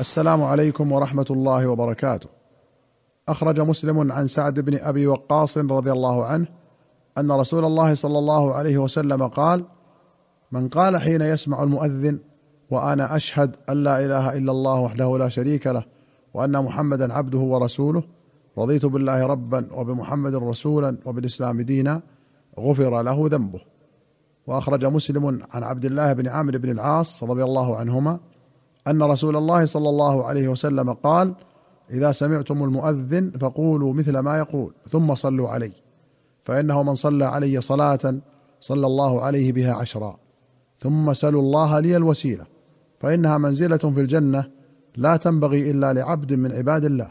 السلام عليكم ورحمة الله وبركاته. أخرج مسلم عن سعد بن أبي وقاص رضي الله عنه أن رسول الله صلى الله عليه وسلم قال من قال حين يسمع المؤذن وأنا أشهد أن لا إله إلا الله وحده لا شريك له وأن محمدا عبده ورسوله رضيت بالله ربا وبمحمد رسولا وبالإسلام دينا غفر له ذنبه. وأخرج مسلم عن عبد الله بن عامر بن العاص رضي الله عنهما أن رسول الله صلى الله عليه وسلم قال إذا سمعتم المؤذن فقولوا مثل ما يقول ثم صلوا علي. فإنه من صلى علي صلاة صلى الله عليه بها عشرا. ثم سلوا الله لي الوسيلة. فإنها منزلة في الجنة لا تنبغي إلا لعبد من عباد الله.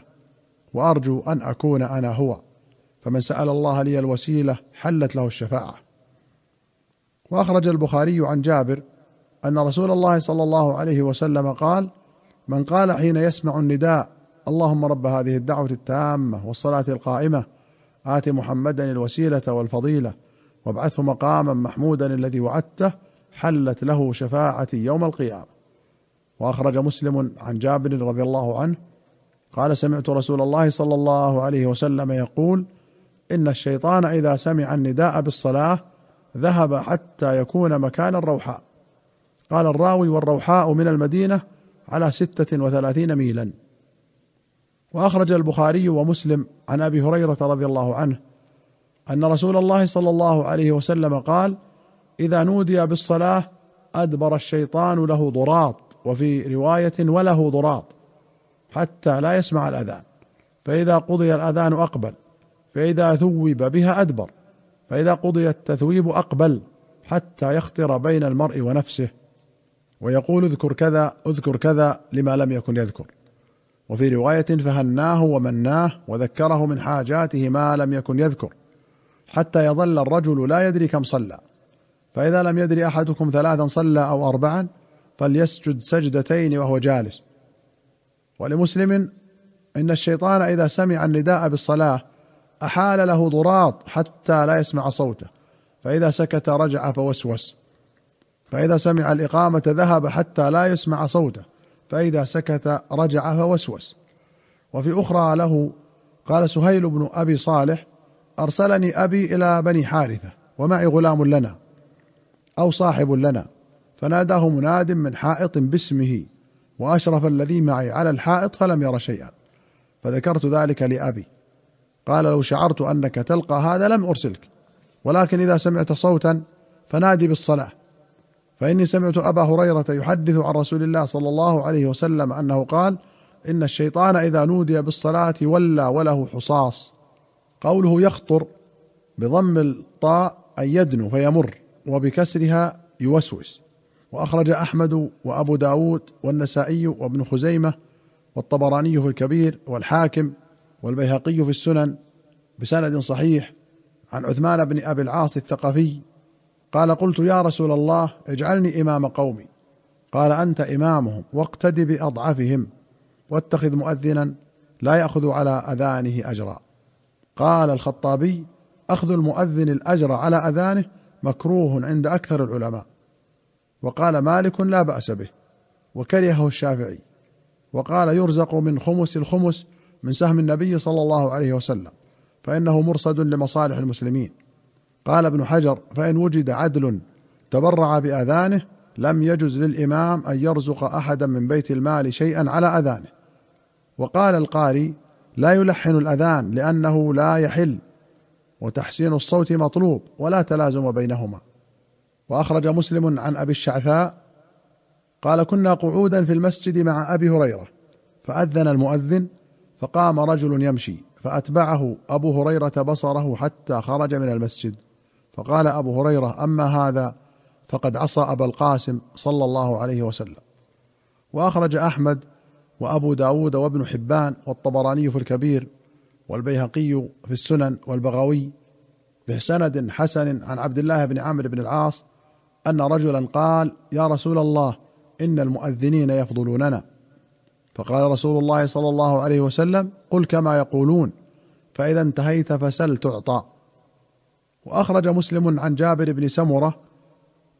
وأرجو أن أكون أنا هو. فمن سأل الله لي الوسيلة حلت له الشفاعة. وأخرج البخاري عن جابر أن رسول الله صلى الله عليه وسلم قال من قال حين يسمع النداء اللهم رب هذه الدعوة التامة والصلاة القائمة آت محمدا الوسيلة والفضيلة وابعثه مقاما محمودا الذي وعدته حلت له شفاعتي يوم القيامة. وأخرج مسلم عن جابر رضي الله عنه قال سمعت رسول الله صلى الله عليه وسلم يقول إن الشيطان إذا سمع النداء بالصلاة ذهب حتى يكون مكان الروحاء قال الراوي والروحاء من المدينة على ستة وثلاثين ميلا. وأخرج البخاري ومسلم عن أبي هريرة رضي الله عنه أن رسول الله صلى الله عليه وسلم قال إذا نودي بالصلاة أدبر الشيطان له ضراط وفي رواية وله ضراط حتى لا يسمع الأذان. فإذا قضي الأذان أقبل فإذا ثوب بها أدبر فإذا قضي التثويب أقبل حتى يخطر بين المرء ونفسه. ويقول اذكر كذا اذكر كذا لما لم يكن يذكر. وفي رواية فهناه ومناه وذكره من حاجاته ما لم يكن يذكر حتى يظل الرجل لا يدري كم صلى. فإذا لم يدري أحدكم ثلاثا صلى أو أربعا فليسجد سجدتين وهو جالس. ولمسلم إن الشيطان إذا سمع النداء بالصلاة أحال له ضراط حتى لا يسمع صوته. فإذا سكت رجع فوسوس. فإذا سمع الإقامة ذهب حتى لا يسمع صوته فإذا سكت رجع فوسوس وفي أخرى له قال سهيل بن أبي صالح أرسلني أبي إلى بني حارثة ومعي غلام لنا أو صاحب لنا فناداه مناد من حائط باسمه وأشرف الذي معي على الحائط فلم ير شيئا فذكرت ذلك لأبي. قال لو شعرت أنك تلقى هذا لم أرسلك ولكن إذا سمعت صوتا فنادي بالصلاة. فإني سمعت أبا هريرة يحدث عن رسول الله صلى الله عليه وسلم أنه قال إن الشيطان إذا نودي بالصلاة ولى وله حصاص. قوله يخطر بضم الطاء أي يدنو فيمر وبكسرها يوسوس. وأخرج أحمد وأبو داود والنسائي وابن خزيمة والطبراني في الكبير والحاكم والبيهقي في السنن بسند صحيح عن عثمان بن أبي العاص الثقفي قال قلت يا رسول الله اجعلني إمام قومي. قال أنت إمامهم واقتد بأضعفهم واتخذ مؤذنا لا يأخذ على أذانه أجرا. قال الخطابي أخذ المؤذن الأجر على أذانه مكروه عند أكثر العلماء. وقال مالك لا بأس به وكرهه الشافعي. وقال يرزق من خمس الخمس من سهم النبي صلى الله عليه وسلم فإنه مرصد لمصالح المسلمين. قال ابن حجر فإن وجد عدل تبرع بآذانه لم يجز للإمام أن يرزق أحدا من بيت المال شيئا على آذانه. وقال القاري لا يلحن الأذان لأنه لا يحل وتحسين الصوت مطلوب ولا تلازم بينهما. وأخرج مسلم عن أبي الشعثاء قال كنا قعودا في المسجد مع أبي هريرة فأذن المؤذن فقام رجل يمشي فأتبعه أبو هريرة بصره حتى خرج من المسجد. فقال أبو هريرة أما هذا فقد عصى أبا القاسم صلى الله عليه وسلم. وأخرج أحمد وأبو داود وابن حبان والطبراني في الكبير والبيهقي في السنن والبغوي بسند حسن عن عبد الله بن عمرو بن العاص أن رجلا قال يا رسول الله إن المؤذنين يفضلوننا. فقال رسول الله صلى الله عليه وسلم قل كما يقولون فإذا انتهيت فسل تعطى. وأخرج مسلم عن جابر بن سمرة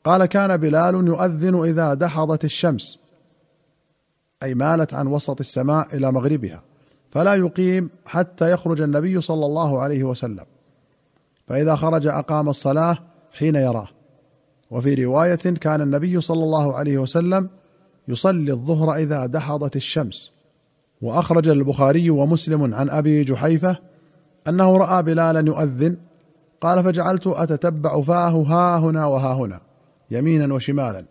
قال كان بلال يؤذن إذا دحضت الشمس أي مالت عن وسط السماء إلى مغربها فلا يقيم حتى يخرج النبي صلى الله عليه وسلم فإذا خرج أقام الصلاة حين يراه. وفي رواية كان النبي صلى الله عليه وسلم يصلي الظهر إذا دحضت الشمس. وأخرج البخاري ومسلم عن أبي جحيفة أنه رأى بلالا يؤذن قال فجعلت أتتبع فاه ها هنا وها هنا يمينا وشمالا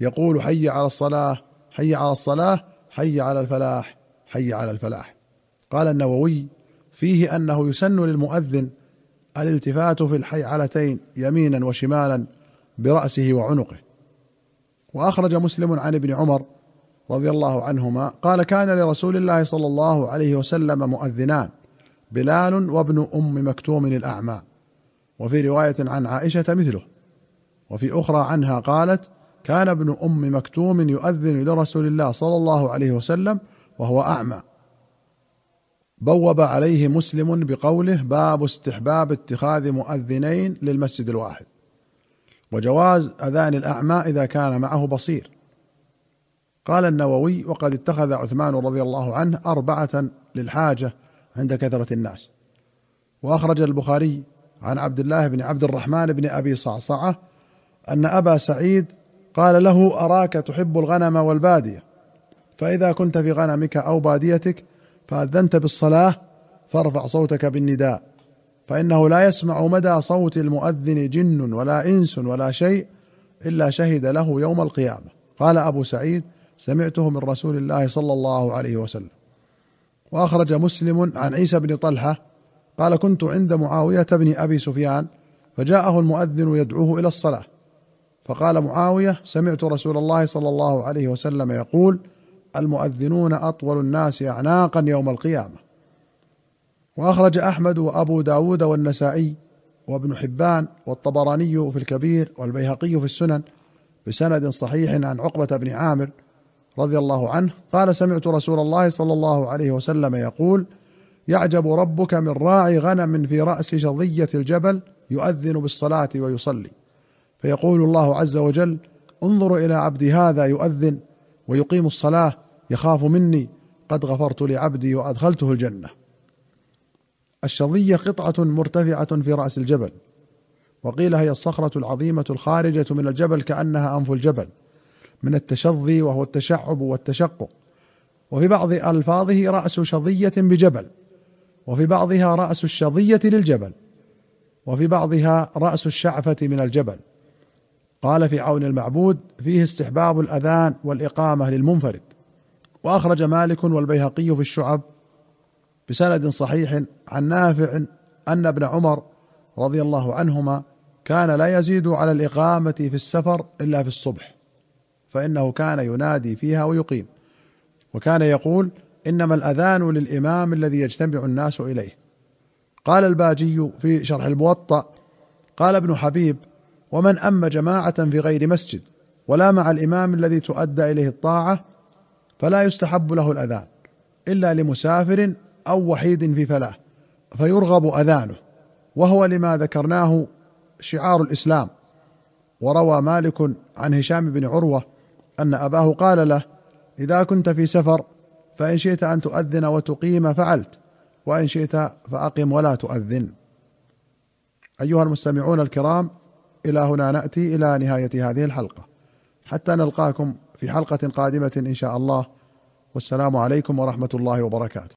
يقول حي على الصلاة حي على الصلاة حي على الفلاح حي على الفلاح. قال النووي فيه أنه يسن للمؤذن الالتفات في الحيعلتين يمينا وشمالا برأسه وعنقه. وأخرج مسلم عن ابن عمر رضي الله عنهما قال كان لرسول الله صلى الله عليه وسلم مؤذنان بلال وابن أم مكتوم الأعمى. وفي رواية عن عائشة مثله وفي أخرى عنها قالت كان ابن أم مكتوم يؤذن لرسول الله صلى الله عليه وسلم وهو أعمى. بوب عليه مسلم بقوله باب استحباب اتخاذ مؤذنين للمسجد الواحد. وجواز أذان الأعمى إذا كان معه بصير. قال النووي وقد اتخذ عثمان رضي الله عنه أربعة للحاجة عند كثرة الناس. وأخرج البخاري عن عبد الله بن عبد الرحمن بن أبي صعصعة أن أبا سعيد قال له أراك تحب الغنم والبادية؟ فإذا كنت في غنمك أو باديتك فأذنت بالصلاة فارفع صوتك بالنداء فإنه لا يسمع مدى صوت المؤذن جن ولا إنس ولا شيء إلا شهد له يوم القيامة. قال أبو سعيد سمعته من رسول الله صلى الله عليه وسلم. وأخرج مسلم عن عيسى بن طلحة قال كنت عند معاوية بن أبي سفيان فجاءه المؤذن يدعوه إلى الصلاة. فقال معاوية سمعت رسول الله صلى الله عليه وسلم يقول المؤذنون أطول الناس اعناقا يوم القيامة. وأخرج أحمد وأبو داود والنسائي وابن حبان والطبراني في الكبير والبيهقي في السنن بسند صحيح عن عقبة بن عامر رضي الله عنه. قال سمعت رسول الله صلى الله عليه وسلم يقول يعجب ربك من راعي غنم في رأس شظيه الجبل يؤذن بالصلاة ويصلي. فيقول الله عز وجل انظروا إلى عبدي هذا يؤذن ويقيم الصلاة يخاف مني قد غفرت لعبدي وأدخلته الجنة. الشظية قطعة مرتفعة في رأس الجبل وقيل هي الصخرة العظيمة الخارجة من الجبل كأنها أنف الجبل من التشظي وهو التشعب والتشقق. وفي بعض ألفاظه رأس شظية بجبل وفي بعضها رأس الشظية للجبل وفي بعضها رأس الشعفة من الجبل. قال في عون المعبود فيه استحباب الأذان والإقامة للمنفرد. وأخرج مالك والبيهقي في الشعب بسند صحيح عن نافع أن ابن عمر رضي الله عنهما كان لا يزيد على الإقامة في السفر إلا في الصبح فإنه كان ينادي فيها ويقيم. وكان يقول إنما الأذان للإمام الذي يجتمع الناس إليه. قال الباجي في شرح الموطأ قال ابن حبيب ومن أم جماعة في غير مسجد ولا مع الإمام الذي تؤدى إليه الطاعة فلا يستحب له الأذان إلا لمسافر أو وحيد في فلاة فيرغب أذانه وهو لما ذكرناه شعار الإسلام. وروى مالك عن هشام بن عروة أن أباه قال له إذا كنت في سفر فإن شئت أن تؤذن وتقيم فعلت وإن شئت فأقم ولا تؤذن. أيها المستمعون الكرام إلى هنا نأتي إلى نهاية هذه الحلقة. حتى نلقاكم في حلقة قادمة إن شاء الله. والسلام عليكم ورحمة الله وبركاته.